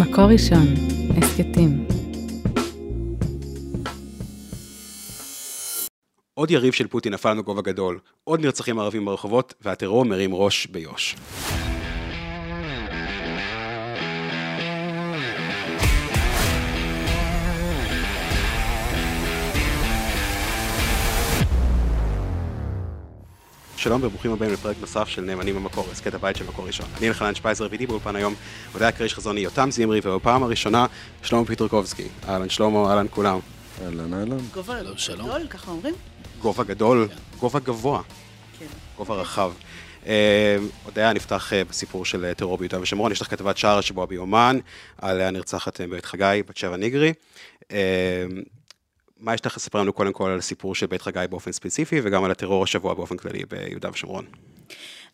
מקור ראשון, הסכתים. עוד יריב של פוטין נפל לנו גובה גדול, עוד נרצחים ערבים ברחובות, והטרור מרים ראש ביו"ש. שלום וברוכים הבאים לפרק נוסף של נאמנים במקור, הסכת הבית של מקור ראשון. אני אלחנן שפייזר ואיתי באולפן היום, הודיה קריש חזוני, יותם זמרי, ובפעם הראשונה, שלמה פיטרקובסקי. אהלן שלמה, אהלן כולם. אהלן, אהלן. גובה שלום. גדול, ככה אומרים? גובה גדול, גובה גבוה, כן. גובה רחב. אה, הודיה, נפתח אה, בסיפור של אה, טרור ביהודה ושומרון, יש לך כתבת שער השבוע ביומן, על הנרצחת אה, בבית חגי, בת שבע ניגרי. מה יש לך לספר לנו קודם כל על הסיפור של בית חגי באופן ספציפי, וגם על הטרור השבוע באופן כללי ביהודה ושומרון?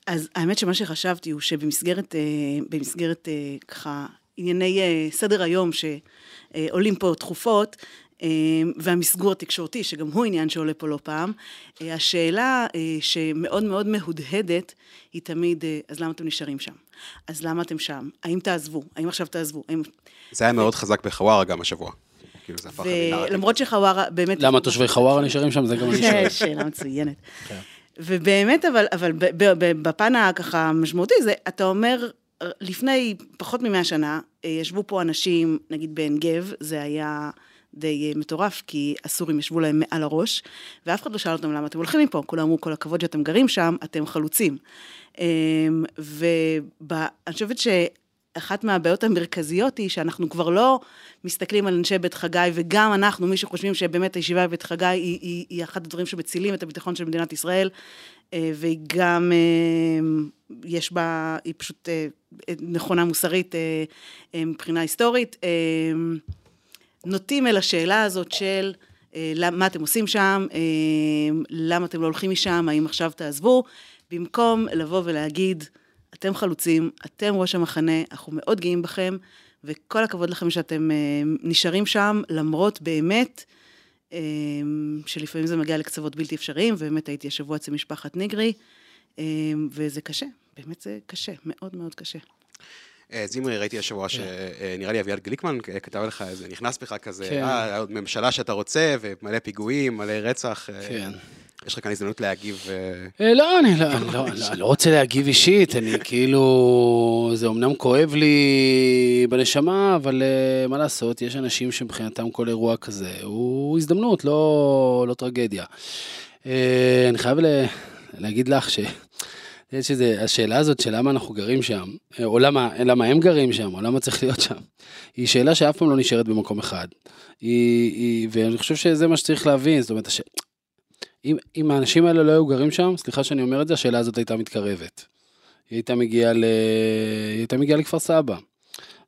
אז האמת שמה שחשבתי הוא שבמסגרת, אה, במסגרת אה, ככה ענייני אה, סדר היום שעולים פה תכופות, והמסגור התקשורתי, שגם הוא עניין שעולה פה לא פעם, השאלה שמאוד מאוד מהודהדת היא תמיד, אז למה אתם נשארים שם? אז למה אתם שם? האם תעזבו? האם עכשיו תעזבו? האם... זה היה מאוד חזק בחווארה גם השבוע. כאילו זה הפך לנרטיב. ולמרות שחווארה באמת... למה תושבי חווארה נשארים שם? זה גם אני שואל. שאלה מצוינת. ובאמת, אבל, אבל ב- ב- ב- בפן הככה המשמעותי, זה, אתה אומר, לפני פחות ממאה שנה, אה, ישבו פה אנשים, נגיד בעין גב, זה היה די אה, מטורף, כי הסורים ישבו להם מעל הראש, ואף אחד לא שאל אותם למה אתם הולכים מפה, כולם אמרו, כל הכבוד שאתם גרים שם, אתם חלוצים. ואני חושבת ש... אחת מהבעיות המרכזיות היא שאנחנו כבר לא מסתכלים על אנשי בית חגי, וגם אנחנו, מי שחושבים שבאמת הישיבה בבית חגי היא, היא, היא אחד הדברים שמצילים את הביטחון של מדינת ישראל, אה, והיא גם, אה, יש בה, היא פשוט אה, נכונה מוסרית מבחינה היסטורית, נוטים אל השאלה הזאת של מה אתם עושים שם, למה אתם לא הולכים משם, האם עכשיו תעזבו, במקום לבוא ולהגיד, אתם חלוצים, אתם ראש המחנה, אנחנו מאוד גאים בכם, וכל הכבוד לכם שאתם אה, נשארים שם, למרות באמת אה, שלפעמים זה מגיע לקצוות בלתי אפשריים, ובאמת הייתי השבוע אצל משפחת ניגרי, אה, וזה קשה, באמת זה קשה, מאוד מאוד קשה. זימרי, ראיתי השבוע שנראה לי אביעד גליקמן כתב לך איזה, נכנס בך כזה, כן. אה, ממשלה שאתה רוצה, ומלא פיגועים, מלא רצח. כן. יש לך כאן הזדמנות להגיב. אה, אה, לא, אני לא- אני לא- לא- לא רוצה להגיב אישית, אני כאילו, זה אמנם כואב לי בנשמה, אבל אה, מה לעשות, יש אנשים שמבחינתם כל אירוע כזה הוא הזדמנות, לא לא טרגדיה. אני חייב להגיד לך ש... יש איזה, השאלה הזאת של למה אנחנו גרים שם, או למה, למה הם גרים שם, או למה צריך להיות שם, היא שאלה שאף פעם לא נשארת במקום אחד. היא, היא, ואני חושב שזה מה שצריך להבין, זאת אומרת, הש... אם, אם האנשים האלה לא היו גרים שם, סליחה שאני אומר את זה, השאלה הזאת הייתה מתקרבת. היא הייתה מגיעה, ל... היא הייתה מגיעה לכפר סבא.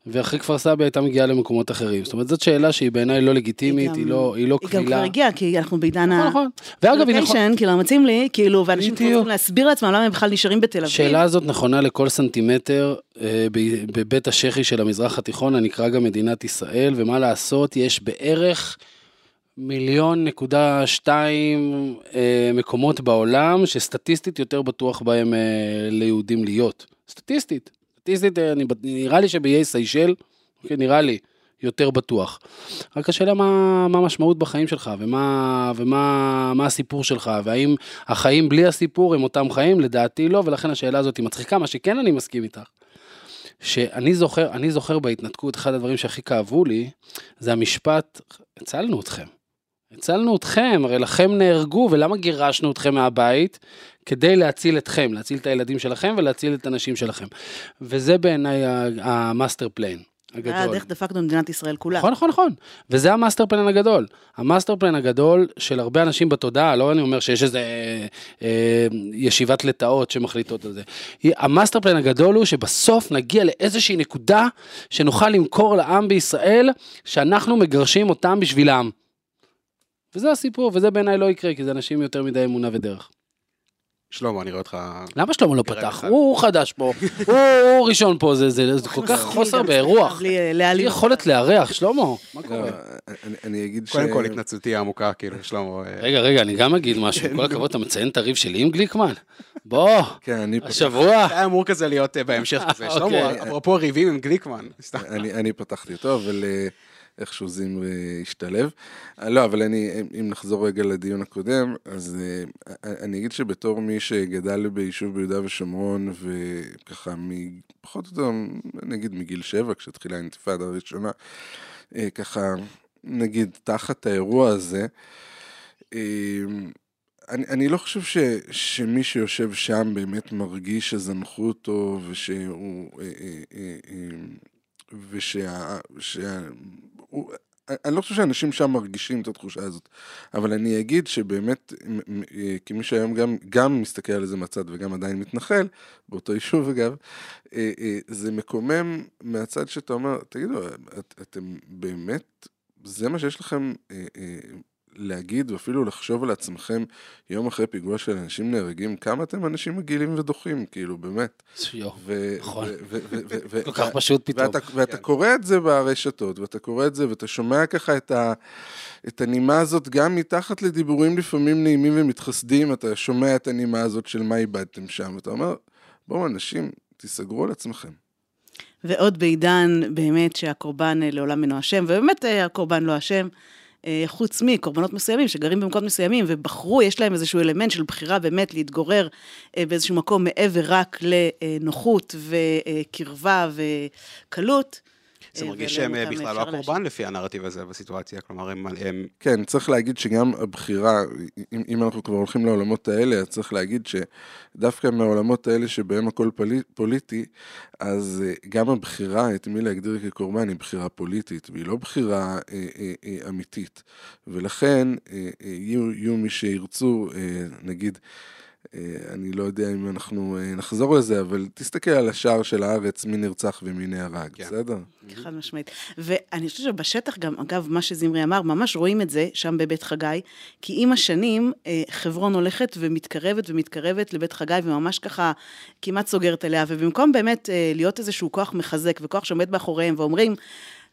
ואחרי כפר סבא היא הייתה מגיעה למקומות אחרים. זאת אומרת, זאת שאלה שהיא בעיניי לא לגיטימית, היא, גם- לא, היא לא היא גם כבר קבילה. הגיעה, כי אנחנו בעידן נכון, ה... נכון. ואגב, היא נכון... כאילו, מציעים לי, כאילו, ואנשים. צריכים להסביר לעצמם למה הם בכלל נשארים בתל אביב. השאלה הזאת נכונה לכל סנטימטר אה, ב- בבית השחי של המזרח התיכון, הנקרא גם מדינת ישראל, ומה לעשות, יש בערך מיליון נקודה שתיים אה, מקומות בעולם שסטטיסטית יותר בטוח בהם אה, ליהודים להיות. סטטיסטית. סטטיסטית, אה, אני, נראה לי שבאיי סיישל, אוקיי, נראה לי, יותר בטוח. רק השאלה מה, מה המשמעות בחיים שלך, ומה, ומה מה הסיפור שלך, והאם החיים בלי הסיפור הם אותם חיים, לדעתי לא, ולכן השאלה הזאת היא מצחיקה, מה שכן אני מסכים איתך. שאני זוכר, אני זוכר בהתנתקות, אחד הדברים שהכי כאבו לי, זה המשפט, הצלנו אתכם. הצלנו אתכם, הרי לכם נהרגו, ולמה גירשנו אתכם מהבית? כדי להציל אתכם, להציל את הילדים שלכם ולהציל את הנשים שלכם. וזה בעיניי ה master plan הגדול. היה דרך דפקנו במדינת ישראל כולה. נכון, נכון, נכון. וזה ה master plan הגדול. ה master plan הגדול של הרבה אנשים בתודעה, לא אני אומר שיש איזה אה, אה, ישיבת לטאות שמחליטות על זה. ה master plan הגדול הוא שבסוף נגיע לאיזושהי נקודה שנוכל למכור לעם בישראל, שאנחנו מגרשים אותם בשבילם. וזה הסיפור, וזה בעיניי לא יקרה, כי זה אנשים יותר מדי אמונה ודרך. שלמה, אני רואה אותך... למה שלמה לא פתח? הוא חדש פה, הוא הוא ראשון פה, זה- זה זה כל כך חוסר באירוח. בלי אה, בלי. יכולת לארח, שלמה, מה לא, קורה? אני- אני אגיד ש... קודם כל, התנצלותי העמוקה, כאילו, שלמה... אה, רגע, רגע, אני גם אגיד משהו, עם כל הכבוד, אתה מציין את הריב שלי עם גליקמן? בוא, כן, השבוע. זה היה אמור כזה להיות אה, בהמשך כזה. אוקיי. שלמה, אפרופו ריבים עם גליקמן. אני, פתחתי אותו, אבל איכשהו אה, השתלב. אה, לא, אבל אני, אם נחזור רגע לדיון הקודם, אז אה, אני אגיד שבתור מי שגדל ביישוב ביהודה ושומרון, וככה מפחות או יותר, נגיד מגיל שבע, כשהתחילה האינתיפאדה הראשונה, ככה, נגיד, תחת האירוע הזה, אני, אני לא חושב ש, שמי שיושב שם באמת מרגיש שזנחו אותו ושהוא... אה, אה, אה, אה, ושה... שה... אני לא חושב שאנשים שם מרגישים את התחושה הזאת, אבל אני אגיד שבאמת, אה, כמי שהיום גם, גם מסתכל על זה מהצד וגם עדיין מתנחל, באותו יישוב אגב, אה, אה, זה מקומם מהצד שאתה אומר, תגידו, את, אתם באמת, זה מה שיש לכם להגיד ואפילו לחשוב על עצמכם יום אחרי פיגוע של אנשים נהרגים, כמה אתם אנשים מגעילים ודוחים, כאילו, באמת. נכון. כל כך פשוט פתאום. ואתה, ואתה קורא את זה ברשתות, ואתה קורא את זה, ואתה שומע ככה את, ה, את הנימה הזאת, גם מתחת לדיבורים לפעמים נעימים ומתחסדים, אתה שומע את הנימה הזאת של מה איבדתם שם, ואתה אומר, בואו אנשים, תיסגרו על עצמכם. ועוד בעידן באמת שהקורבן אה, לעולם אינו אשם, ובאמת אה, הקורבן לא אשם, חוץ מקורבנות מסוימים שגרים במקומות מסוימים ובחרו, יש להם איזשהו אלמנט של בחירה באמת להתגורר אה, באיזשהו מקום מעבר רק לנוחות וקרבה וקלות. זה אה, מרגיש שהם אה, בכלל לא הקורבן לפי הנרטיב הזה בסיטואציה, כלומר, הם... הם- כן, צריך להגיד שגם הבחירה, אם, אם אנחנו כבר הולכים לעולמות האלה, אז צריך להגיד שדווקא מהעולמות האלה שבהם הכל פולי, פוליטי, אז אה, גם הבחירה את מי להגדיר כקורבן היא בחירה פוליטית, והיא לא בחירה אה, אה, אה, אמיתית. ולכן אה, אה, יהיו, יהיו מי שירצו, אה, נגיד, אה, אני לא יודע אם אנחנו אה, נחזור לזה, אבל תסתכל על השער של הארץ, מי נרצח ומי נהרג, כן. בסדר? חד משמעית. ואני חושבת שבשטח גם, אגב, מה שזמרי אמר, ממש רואים את זה שם בבית חגי, כי עם השנים אה, חברון הולכת ומתקרבת ומתקרבת לבית חגי, וממש ככה כמעט סוגרת עליה, ובמקום באמת אה, להיות איזשהו כוח מחזק וכוח שעומד מאחוריהם ואומרים,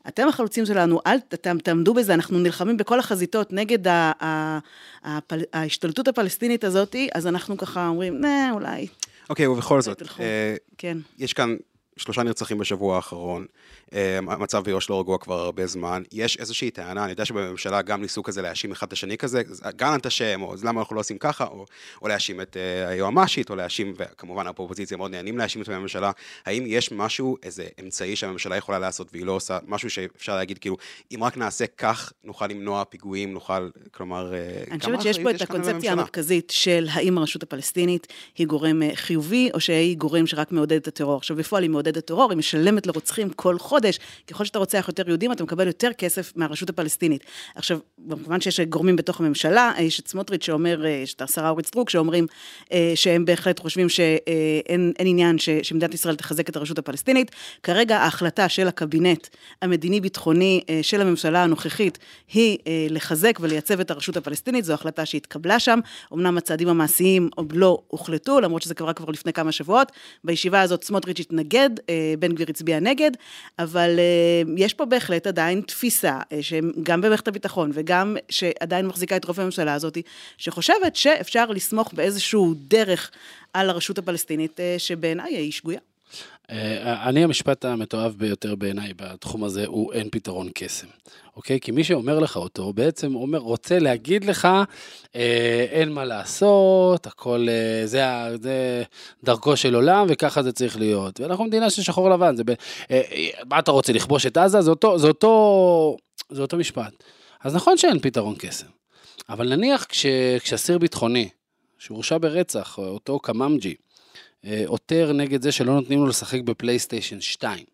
אתם החלוצים שלנו, אל ת- תעמדו בזה, אנחנו נלחמים בכל החזיתות נגד ה- ה- הפל- ההשתלטות הפלסטינית הזאת, אז אנחנו ככה אומרים, נה, אולי, אוקיי, ובכל זאת. אה, כן. יש כאן שלושה נרצחים בשבוע האחרון. אה, המצב ביו"ש לא רגוע כבר הרבה זמן. יש איזושהי טענה, אני יודע שבממשלה גם ניסו כזה להאשים אחד את השני כזה, גלנט אשם, או למה אנחנו לא עושים ככה, או, או להאשים את אה, היועמ"שית, או להאשים, וכמובן האופוזיציה מאוד נהנים להאשים את הממשלה. האם יש משהו, איזה אמצעי שהממשלה יכולה לעשות והיא לא עושה, משהו שאפשר להגיד, כאילו, אם רק נעשה כך, נוכל למנוע פיגועים, נוכל, כלומר, אה, אני חושבת שיש פה את הקונספציה? המרכזית של האם הרשות הפלסטינית היא גורם אה, חיובי, או שהיא גורם שרק מעודד את הטרור. עכשיו, בפועל היא מעודדת טרור, היא משלמת לרוצחים כל חודש. ככל שאתה רוצח יותר יהודים, אתה מקבל יותר כסף מהרשות הפלסטינית. עכשיו, כמובן שיש גורמים בתוך הממשלה, אה, יש את סמוטריץ' שאומר, אה, יש את השרה אורית סטרוק, שאומרים אה, שהם בהחלט חושבים שאין אין עניין ש, שמדינת ישראל תחזק את הרשות הפלסטינית. כרגע ההחלטה של הקבינט המדיני-ביטחוני של הממשלה הנוכחית היא לחזק ולייצב את הרשות הפלסטינית, זו החלטה שהתקבלה שם. אמנם הצעדים המעשיים עוד לא הוחלטו, למרות שזה קרה כבר לפני כמה שבועות. בישיבה הזאת סמוטריץ' התנגד, בן גביר הצביע נגד, אבל אה, יש פה בהחלט עדיין תפיסה, אה, שגם במערכת הביטחון וגם שעדיין מחזיקה את רוב הממשלה הזאת, שחושבת שאפשר לסמוך באיזשהו דרך על הרשות הפלסטינית, אה, שבעיניי היא שגויה. אה, אני, המשפט המתועב ביותר בעיניי בתחום הזה הוא אין פתרון קסם, אוקיי? כי מי שאומר לך אותו בעצם אומר, רוצה להגיד לך, אה, אין מה לעשות, הכל, אה, זה, זה דרכו של עולם וככה זה צריך להיות. ואנחנו מדינה של שחור לבן, זה ב... אה, אה, מה אתה רוצה, לכבוש את עזה? זה אותו, זה אותו, זה אותו משפט. אז נכון שאין פתרון קסם, אבל נניח כש, כשאסיר ביטחוני, שהורשע ברצח, אותו קממג'י, עותר נגד זה שלא נותנים לו לשחק בפלייסטיישן 2.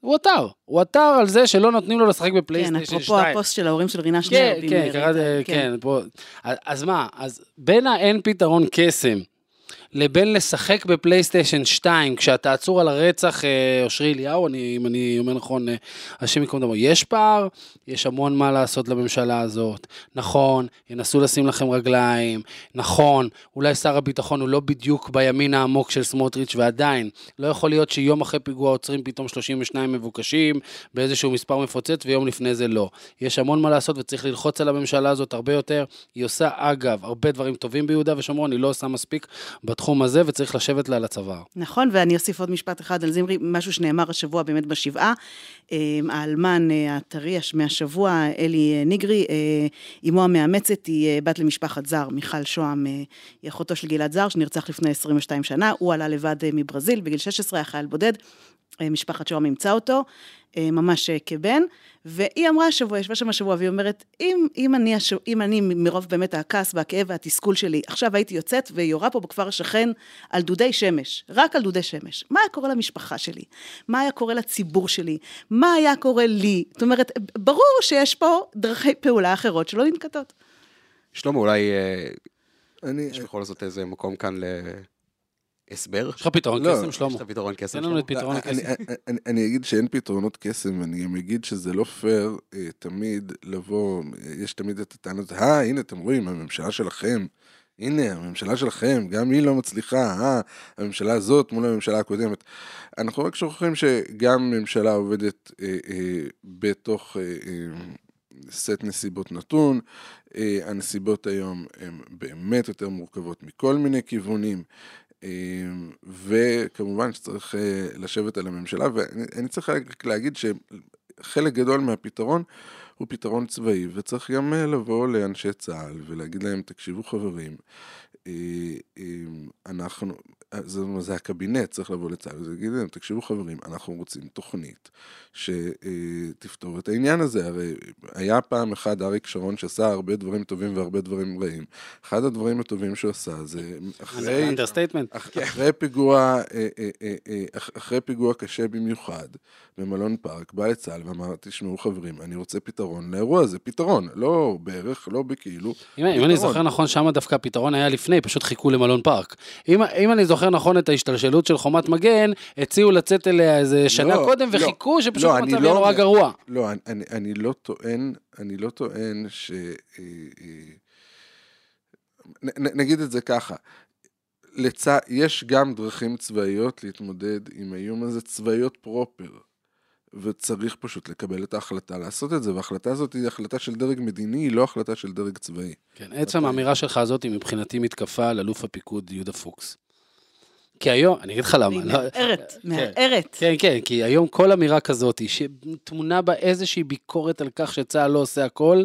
הוא עתר, הוא עתר על זה שלא נותנים לו לשחק כן, בפלייסטיישן 2. אפרופו הפוסט של ההורים של רינה שנר. כן, כן, קראתי, כן, פה. אז אז מה, אז בין האין פתרון קסם לבין לשחק בפלייסטיישן 2, כשאתה עצור על הרצח, אה, אושרי אליהו, אני, אם אני אומר נכון, אה, השם ייקום דמו, יש פער, יש המון מה לעשות לממשלה הזאת. נכון, ינסו לשים לכם רגליים, נכון, אולי שר הביטחון הוא לא בדיוק בימין העמוק של סמוטריץ', ועדיין, לא יכול להיות שיום אחרי פיגוע עוצרים פתאום 32 מבוקשים באיזשהו מספר מפוצץ, ויום לפני זה לא. יש המון מה לעשות וצריך ללחוץ על הממשלה הזאת הרבה יותר. היא עושה, אגב, הרבה דברים טובים ביהודה ושומרון, היא לא עושה מספיק בתחום הזה, וצריך לשבת לה על הצוואר. נכון, ואני אוסיף עוד משפט אחד על זמרי, משהו שנאמר השבוע באמת בשבעה. אה, האלמן אה, הטרי מהשבוע, אלי אה, ניגרי, אמו המאמצת היא בת למשפחת זר, מיכל שוהם, היא אחותו של גלעד זר, שנרצח לפני 22 שנה, הוא עלה לבד מברזיל, בגיל 16, היה חייל בודד, משפחת שוהם אימצה אותו. אה, ממש אה, כבן, והיא אמרה השבוע, ישבה שם השבוע, והיא אומרת, אם, אם, אני, אם אני מרוב באמת הכעס והכאב והתסכול שלי, עכשיו הייתי יוצאת ויורה פה בכפר השכן על דודי שמש, רק על דודי שמש, מה היה קורה למשפחה שלי? מה היה קורה לציבור שלי? מה היה קורה לי? זאת אומרת, ברור שיש פה דרכי פעולה אחרות שלא ננקטות. שלמה, אולי אה, אני... יש בכל זאת איזה מקום כאן ל... הסבר? יש לך פתרון לא, קסם, שלמה? יש לך פתרון קסם, תן לנו את פתרון הקסם. אני אגיד שאין פתרונות קסם, ואני גם אגיד שזה לא פייר אה, תמיד לבוא, יש תמיד את הטענות, אה, הנה, אתם רואים, הממשלה שלכם, הנה, הממשלה שלכם, גם היא לא מצליחה, אה, הממשלה הזאת מול הממשלה הקודמת. אנחנו רק שוכחים שגם ממשלה עובדת אה, אה, בתוך אה, אה, סט נסיבות נתון, אה, הנסיבות היום הן באמת יותר מורכבות מכל מיני כיוונים. אמ, וכמובן שצריך אה, לשבת על הממשלה, ואני צריך להגיד שחלק גדול מהפתרון הוא פתרון צבאי, וצריך גם אה, לבוא לאנשי צה"ל ולהגיד להם, תקשיבו חברים, אה, אמ, אנחנו, זה, זה הקבינט צריך לבוא לצה"ל ולהגיד להם, תקשיבו חברים, אנחנו רוצים תוכנית שתפתור את העניין הזה. הרי היה פעם אחד אריק שרון שעשה הרבה דברים טובים והרבה דברים רעים. אחד הדברים הטובים שהוא עשה זה אחרי, אחרי פיגוע, אה, אה, אה, אחרי פיגוע קשה במיוחד במלון פארק, בא לצה"ל ואמר, תשמעו חברים, אני רוצה פתרון לאירוע הזה, פתרון, לא בערך, לא בכאילו. אם, אם אני זוכר נכון, שם דווקא הפתרון היה לפני, פשוט חיכו למלון פארק. אם, אם אני זוכר נכון את ההשתלשלות של חומת מגן, הציעו לצאת אליה איזה שנה לא, קודם, לא, וחיכו שפשוט לא, המצב יהיה לא, נורא גרוע. לא, אני, אני לא טוען, אני לא טוען ש... אה, אה, נ, נגיד את זה ככה, לצ... יש גם דרכים צבאיות להתמודד עם האיום הזה, צבאיות פרופר. וצריך פשוט לקבל את ההחלטה לעשות את זה, וההחלטה הזאת היא החלטה של דרג מדיני, היא לא החלטה של דרג צבאי. כן, עצם האמירה שלך הזאת היא מבחינתי מתקפה על אלוף הפיקוד יהודה פוקס. כי היום, אני אגיד לך למה. היא מערערת, לא, מערערת. כן, כן, כי היום כל אמירה כזאת, שטמונה בה איזושהי ביקורת על כך שצה"ל לא עושה הכל,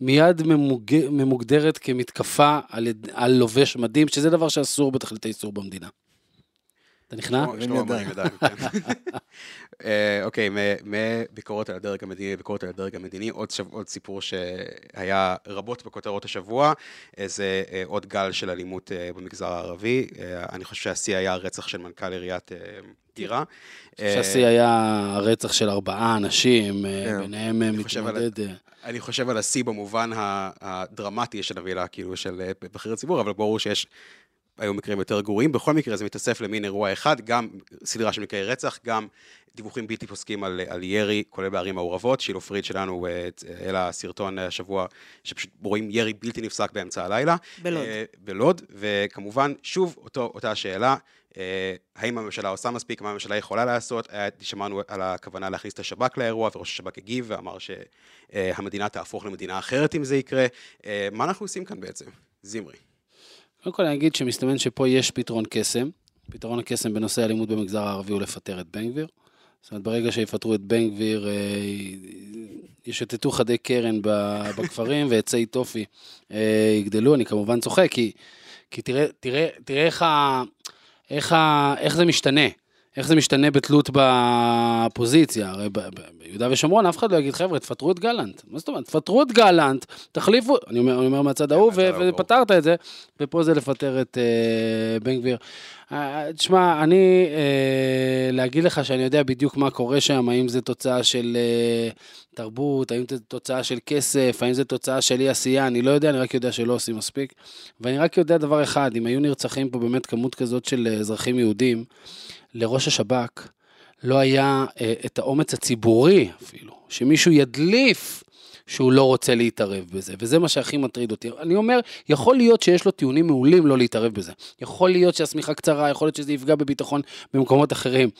מיד ממוג... ממוגדרת כמתקפה על, על לובש מדים, שזה דבר שאסור בתכלית האיסור במדינה. אתה נכנע? שלמה מרים ידיים, כן. אה, אוקיי, מביקורת על הדרג המדיני לביקורת על הדרג המדיני, עוד, שב, עוד סיפור שהיה רבות בכותרות השבוע, זה אה, עוד גל של אלימות אה, במגזר הערבי. אני חושב שהשיא היה הרצח של מנכ"ל עיריית טירה. שהשיא היה הרצח של ארבעה אנשים, כן. ביניהם מתמודד... אני חושב על השיא במובן הדרמטי של המילה, כאילו, של בכיר הציבור, אבל ברור שיש היו מקרים יותר גרועים, בכל מקרה זה מתאסף למין אירוע אחד, גם סדרה של מקרי רצח, גם דיווחים בלתי פוסקים על, על ירי, כולל בערים מעורבות. שילה פריד שלנו העלה סרטון השבוע, שפשוט רואים ירי בלתי נפסק באמצע הלילה. בלוד. אה, בלוד, וכמובן, שוב, אותו, אותה השאלה, אה, האם הממשלה עושה מספיק, מה הממשלה יכולה לעשות. שמענו על הכוונה להכניס את השב"כ לאירוע, וראש השב"כ הגיב ואמר שהמדינה תהפוך למדינה אחרת אם זה יקרה. אה, מה אנחנו עושים כאן בעצם? זמרי. קודם כל אני אגיד שמסתמן שפה יש פתרון קסם. פתרון הקסם בנושא אלימות במגזר הערבי הוא לפטר את בן גביר. זאת אומרת, ברגע שיפטרו את בן גביר, אה, ישתתו חדי קרן בכפרים ועצי טופי אה, יגדלו. אני כמובן צוחק, כי, כי תראה, תראה, תראה איך, ה, איך, ה, איך זה משתנה. איך זה משתנה בתלות בפוזיציה? הרי ביהודה ושומרון אף אחד לא יגיד, חבר'ה, תפטרו את גלנט. מה זאת אומרת? תפטרו את גלנט, תחליפו, אני אומר, אני אומר מהצד ההוא, ופתרת את זה, ופה זה לפטר את uh, בן גביר. אה, תשמע, אני, אה, להגיד לך שאני יודע בדיוק מה קורה שם, האם זה תוצאה של אה, תרבות, האם זה תוצאה של כסף, האם זה תוצאה של אי עשייה, אני לא יודע, אני רק יודע שלא עושים מספיק. ואני רק יודע דבר אחד, אם היו נרצחים פה באמת כמות כזאת של אזרחים יהודים, לראש השב"כ לא היה אה, את האומץ הציבורי אפילו, שמישהו ידליף שהוא לא רוצה להתערב בזה, וזה מה שהכי מטריד אותי. אני אומר, יכול להיות שיש לו טיעונים מעולים לא להתערב בזה. יכול להיות שהשמיכה קצרה, יכול להיות שזה יפגע בביטחון במקומות אחרים.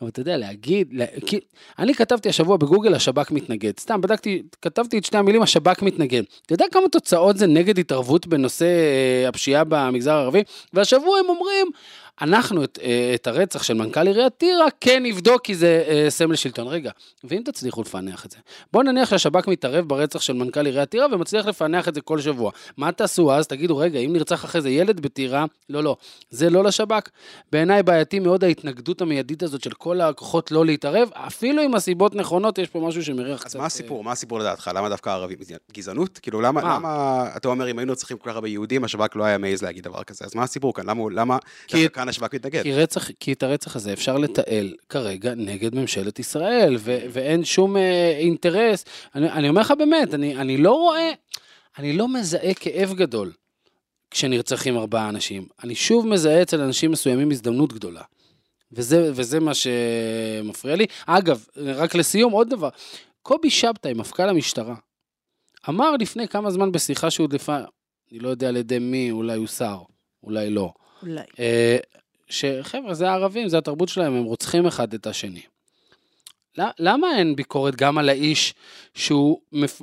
אבל אתה יודע, להגיד, לה, כי, אני כתבתי השבוע בגוגל, השב"כ מתנגד. סתם, בדקתי, כתבתי את שתי המילים, השב"כ מתנגד. אתה יודע כמה תוצאות זה נגד התערבות בנושא אה, הפשיעה במגזר הערבי? והשבוע הם אומרים, אנחנו את, אה, את הרצח של מנכ"ל עיריית טירה כן נבדוק כי זה אה, סמל שלטון. רגע, ואם תצליחו לפענח את זה? בואו נניח שהשב"כ מתערב ברצח של מנכ"ל עיריית טירה ומצליח לפענח את זה כל שבוע. מה תעשו אז? תגידו, רגע, אם נרצח אחרי זה ילד בטירה, לא, לא, זה לא לשב"כ. בעיניי בעייתי מאוד ההתנגדות המיידית הזאת של כל הכוחות לא להתערב, אפילו אם הסיבות נכונות, יש פה משהו שמריח קצת... אז מה הסיפור? מה הסיפור לדעתך? למה דווקא ערבים? גזענות? כאילו, למה, מה? למה, אתה אומר, אם היינו צריכים כל כך הרבה יהודים, השב"כ לא היה מעז להגיד דבר כזה. אז מה הסיפור כאן? למה, למה כי- דווקא השב"כ מתנגד? כי, רצח, כי את הרצח הזה אפשר לתעל כרגע נגד ממשלת ישראל, ו, ואין שום אה, אינטרס. אני, אני אומר לך באמת, אני, אני לא רואה, אני לא מזהה כאב גדול כשנרצחים ארבעה אנשים. אני שוב מזהה אצל אנשים מסוימים הזדמנות גדולה. וזה, וזה מה שמפריע לי. אגב, רק לסיום, עוד דבר. קובי שבתאי, מפכ"ל המשטרה, אמר לפני כמה זמן בשיחה שהודלפה, אני לא יודע על ידי מי, אולי הוא שר, אולי לא. אולי. אה, שחבר'ה, זה הערבים, זה התרבות שלהם, הם רוצחים אחד את השני. למה אין ביקורת גם על האיש שהוא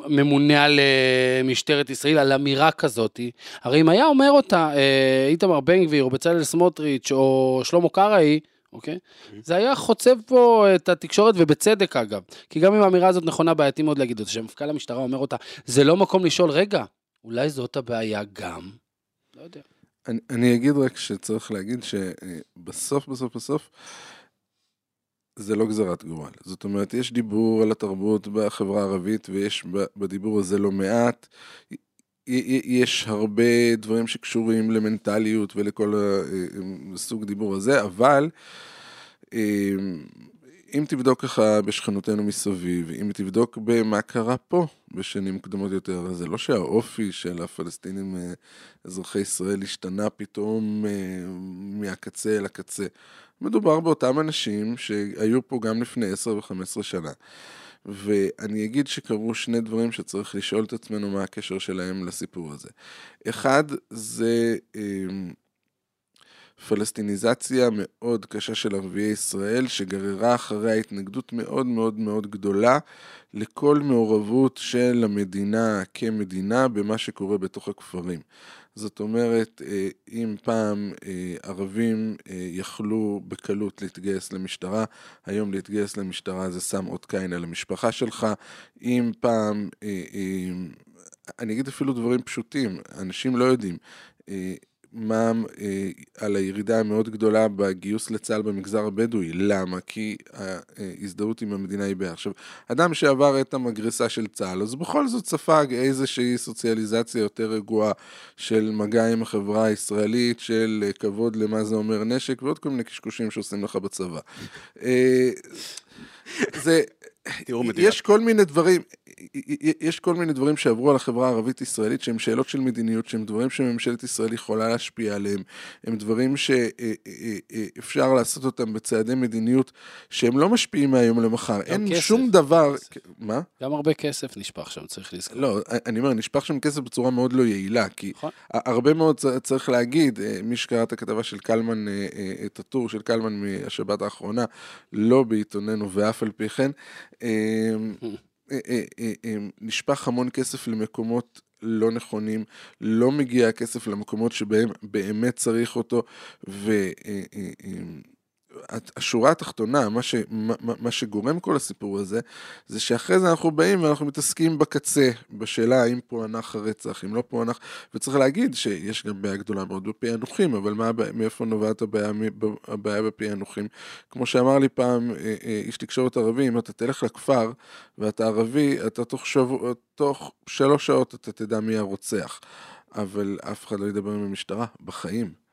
ממונה על אה, משטרת ישראל, על אמירה כזאתי? הרי אם היה אומר אותה אה, איתמר בן גביר, או בצלאל סמוטריץ', או שלמה קרעי, אוקיי? זה היה חוצב פה את התקשורת, ובצדק אגב. כי גם אם האמירה הזאת נכונה, בעייתי מאוד להגיד אותה. שמפכ"ל המשטרה אומר אותה, זה לא מקום לשאול, רגע, אולי זאת הבעיה גם? לא יודע. אני, אני אגיד רק שצריך להגיד שבסוף, בסוף, בסוף, זה לא גזרת גורל. זאת אומרת, יש דיבור על התרבות בחברה הערבית, ויש בדיבור הזה לא מעט. יש הרבה דברים שקשורים למנטליות ולכל הסוג דיבור הזה, אבל אה, אם תבדוק ככה בשכנותינו מסביב, אם תבדוק במה קרה פה בשנים קודמות יותר, זה לא שהאופי של הפלסטינים אה, אזרחי ישראל השתנה פתאום אה, מהקצה אל הקצה. מדובר באותם אנשים שהיו פה גם לפני 10 ו-15 שנה. ואני אגיד שקרו שני דברים שצריך לשאול את עצמנו מה הקשר שלהם לסיפור הזה. אחד, זה אה, פלסטיניזציה מאוד קשה של ערביי ישראל, שגררה אחריה התנגדות מאוד מאוד מאוד גדולה לכל מעורבות של המדינה כמדינה במה שקורה בתוך הכפרים. זאת אומרת, אה, אם פעם אה, ערבים אה, יכלו בקלות להתגייס למשטרה, היום להתגייס למשטרה זה שם אות קין על המשפחה שלך. אם פעם, אני אגיד אפילו דברים פשוטים, אנשים לא יודעים. מה אה, על הירידה המאוד גדולה בגיוס לצה"ל במגזר הבדואי. למה? כי ההזדהות עם המדינה היא בעיה. עכשיו, אדם שעבר את המגרסה של צה"ל, אז בכל זאת ספג איזושהי סוציאליזציה יותר רגועה של מגע עם החברה הישראלית, של אה, כבוד למה זה אומר נשק, ועוד כל מיני קשקושים שעושים לך בצבא. אה, זה... יש כל מיני דברים, יש כל מיני דברים שעברו על החברה הערבית-ישראלית שהם שאלות של מדיניות, שהם דברים שממשלת ישראל יכולה להשפיע עליהם, הם דברים שאפשר לעשות אותם בצעדי מדיניות שהם לא משפיעים מהיום למחר. אין כסף. שום דבר... מה? גם הרבה כסף נשפך שם, צריך לזכור. לא, אני אומר, נשפך שם כסף בצורה מאוד לא יעילה, כי נכון. הרבה מאוד צריך להגיד, אה, מי שקרא את הכתבה של קלמן, אה, אה, את הטור של קלמן מהשבת האחרונה, לא בעיתוננו ואף על פי כן, אה, אה, אה, נשפך המון כסף למקומות לא נכונים, לא מגיע הכסף למקומות שבהם באמת צריך אותו, והשורה התחתונה, מה, ש, מה, מה- שגורם כל הסיפור הזה, זה שאחרי זה אנחנו באים ואנחנו מתעסקים בקצה, בשאלה האם פוענח הרצח, אם לא פוענח, וצריך להגיד שיש גם בעיה גדולה מאוד בפענוחים, אבל מה, מאיפה נובעת הבעיה, הבעיה בפענוחים? כמו שאמר לי פעם אה, אה, איש תקשורת ערבי, אם אתה תלך לכפר ואתה ערבי, אתה תוך, שבוע, תוך שלוש שעות אתה תדע מי הרוצח, אבל אף אחד לא ידבר עם המשטרה, בחיים.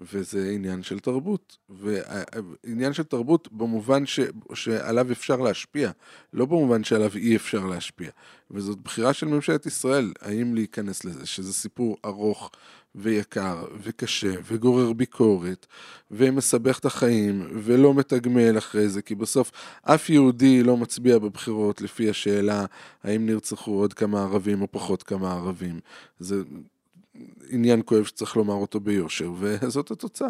וזה עניין של תרבות. ועניין של תרבות במובן ש... שעליו אפשר להשפיע, לא במובן שעליו אי אפשר להשפיע. וזאת בחירה של ממשלת ישראל, האם להיכנס לזה, שזה סיפור ארוך ויקר וקשה וגורר ביקורת ומסבך את החיים ולא מתגמל אחרי זה, כי בסוף אף יהודי לא מצביע בבחירות לפי השאלה האם נרצחו עוד כמה ערבים או פחות כמה ערבים. זה עניין כואב שצריך לומר אותו ביושר, וזאת התוצאה.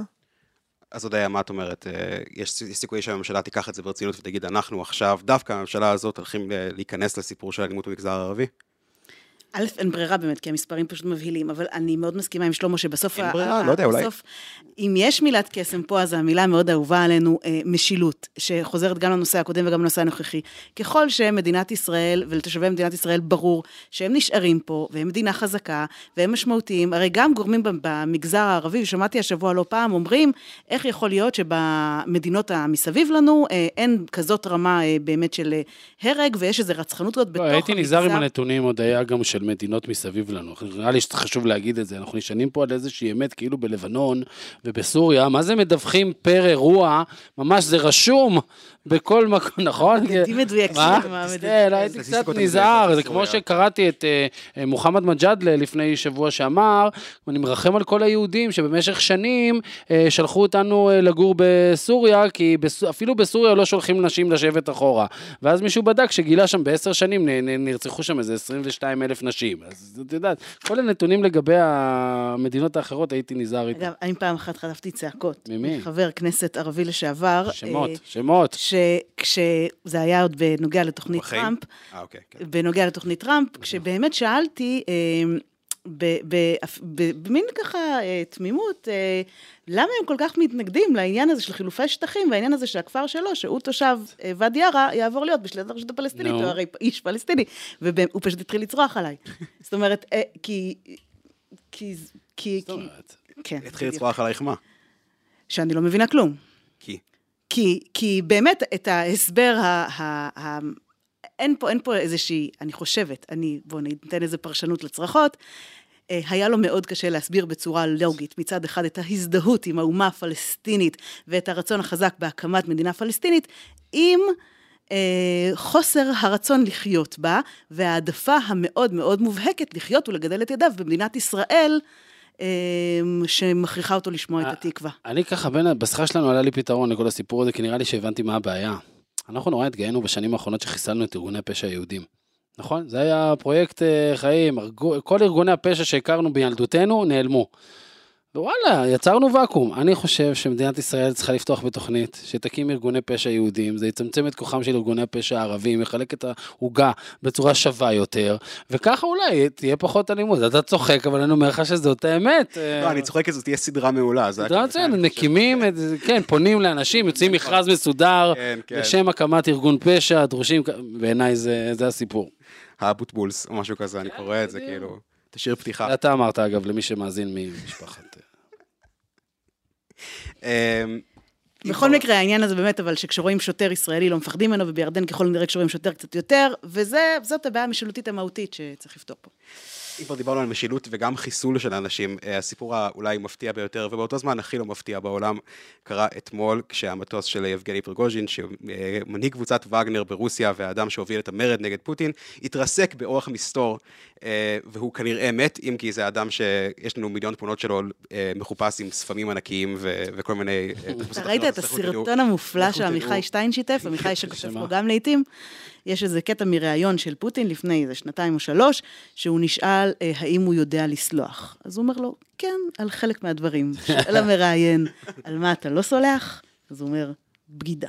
אז עוד היה, מה את אומרת? אה, יש סיכוי שהממשלה תיקח את זה ברצינות ותגיד, אנחנו עכשיו, דווקא הממשלה הזאת, הולכים להיכנס לסיפור של אלימות במגזר הערבי? א', אין ברירה באמת, כי המספרים פשוט מבהילים, אבל אני מאוד מסכימה עם שלמה שבסוף... אין ברירה, לא יודע, אולי... אם יש מילת קסם פה, אז המילה המאוד אהובה עלינו, אה, משילות, שחוזרת גם לנושא הקודם וגם לנושא הנוכחי. ככל שמדינת ישראל, ולתושבי מדינת ישראל ברור שהם נשארים פה, והם מדינה חזקה, והם משמעותיים, הרי גם גורמים במגזר הערבי, ושמעתי השבוע לא פעם, אומרים, איך יכול להיות שבמדינות המסביב לנו אה, אין כזאת רמה אה, באמת של הרג, ויש איזו רצחנות כזאת בתוך לא, המגזר. הייתי נזהר עם הנתונים, עוד היה גם של מדינות מסביב לנו. נראה לי שחשוב להגיד את זה, אנחנו נשענים פה על איזושהי אמת, כאילו בלבנון ובסוריה, מה זה מדווחים פר אירוע, ממש זה רשום בכל מקום, נכון? מדדים מדויקים. מה? כן, הייתי קצת נזהר, זה כמו. שקראתי את אה, אה, מוחמד מג'אדלה לפני שבוע שאמר, אני מרחם על כל היהודים שבמשך שנים אה, שלחו אותנו לגור בסוריה, כי אפילו בסוריה לא שולחים נשים לשבת אחורה. ואז מישהו בדק שגילה שם בעשר שנים נרצחו שם איזה 22 אלף נשים. אז את יודעת, כל הנתונים לגבי המדינות האחרות הייתי נזהר איתם. אגב, אני פעם אחת חטפתי צעקות. ממי? חבר כנסת ערבי לשעבר. שמות, אה, שמות. שכשזה היה עוד בנוגע לתוכנית בחיים? טראמפ, אה, אוקיי, כן. בנוגע לתוכנית טראמפ, כשבאמת שאלתי, אה, במין ככה אה, תמימות, אה, למה הם כל כך מתנגדים לעניין הזה של חילופי שטחים, והעניין הזה שהכפר שלו, שהוא תושב אה, ואדי ערה, יעבור להיות בשליטת הרשות הפלסטינית, נו. הוא הרי איש פלסטיני, והוא פשוט התחיל לצרוח עליי. זאת אומרת, כי... כי... כי... זאת אומרת, כן, התחיל. לצרוח עלייך מה? שאני לא מבינה כלום. כי. כי, כי באמת את ההסבר, אין, פה, אין פה איזושהי, אני חושבת, אני, בואו ניתן איזה פרשנות לצרחות, אה, היה לו מאוד קשה להסביר בצורה לוגית מצד אחד את ההזדהות עם האומה הפלסטינית ואת הרצון החזק בהקמת מדינה פלסטינית, עם אה, חוסר הרצון לחיות בה וההעדפה המאוד מאוד מובהקת לחיות ולגדל את ידיו במדינת ישראל, אה, שמכריחה אותו לשמוע את אה, התקווה. אני ככה, בין, בשיחה שלנו עלה לי פתרון לכל הסיפור הזה, כי נראה לי שהבנתי מה הבעיה. אנחנו נורא התגאינו בשנים האחרונות שחיסלנו את ארגוני הפשע היהודים. נכון? זה היה פרויקט אה, חיים, כל ארגוני הפשע שהכרנו בילדותנו נעלמו. ווואלה, יצרנו ואקום. אני חושב שמדינת ישראל צריכה לפתוח בתוכנית שתקים ארגוני פשע יהודים, זה יצמצם את כוחם של ארגוני הפשע הערבים, יחלק את העוגה בצורה שווה יותר, וככה אולי תהיה פחות אלימות. אתה צוחק, אבל אני אומר לך שזאת האמת. לא, אני צוחק, זאת תהיה סדרה מעולה. סדרה מצוינת, מקימים, כן, פונים לאנשים, יוצאים מכרז מסודר, כן, כן. לשם הקמת ארגון פשע, דרושים, בעיניי זה הסיפור. האבוטבולס, או משהו כזה, אני קורא את זה. כאילו, תשאיר פתיחה. אתה אמרת, אגב, למי שמאזין ממשפחת... אמ, בכל מקרה, העניין הזה באמת, אבל שכשרואים שוטר ישראלי לא מפחדים ממנו, ובירדן ככל הנראה כשרואים שוטר קצת יותר, וזאת הבעיה המשילותית המהותית שצריך לפתור פה. אם כבר דיברנו על משילות וגם חיסול של אנשים, אה, הסיפור האולי מפתיע ביותר, ובאותו זמן הכי לא מפתיע בעולם, קרה אתמול, כשהמטוס של יבגני פרגוז'ין, שמנהיג קבוצת וגנר ברוסיה, והאדם שהוביל את המרד נגד פוטין, התרסק באורח מסתור, אה, והוא כנראה מת, אם כי זה אדם שיש לנו מיליון תמונות שלו אה, מחופש עם ספמים ענקיים ו- וכל מיני... ראית את. הסרטון המופלא שעמיחי. שטיין שיתף, עמיחי שכותב? לו גם לעיתים. יש איזה קטע מראיון של פוטין לפני איזה שנתיים או שלוש, שהוא נשאל אה, האם הוא יודע לסלוח. אז הוא אומר לו, כן, על חלק מהדברים. שואל המראיין, על מה אתה לא סולח? אז הוא אומר, בגידה.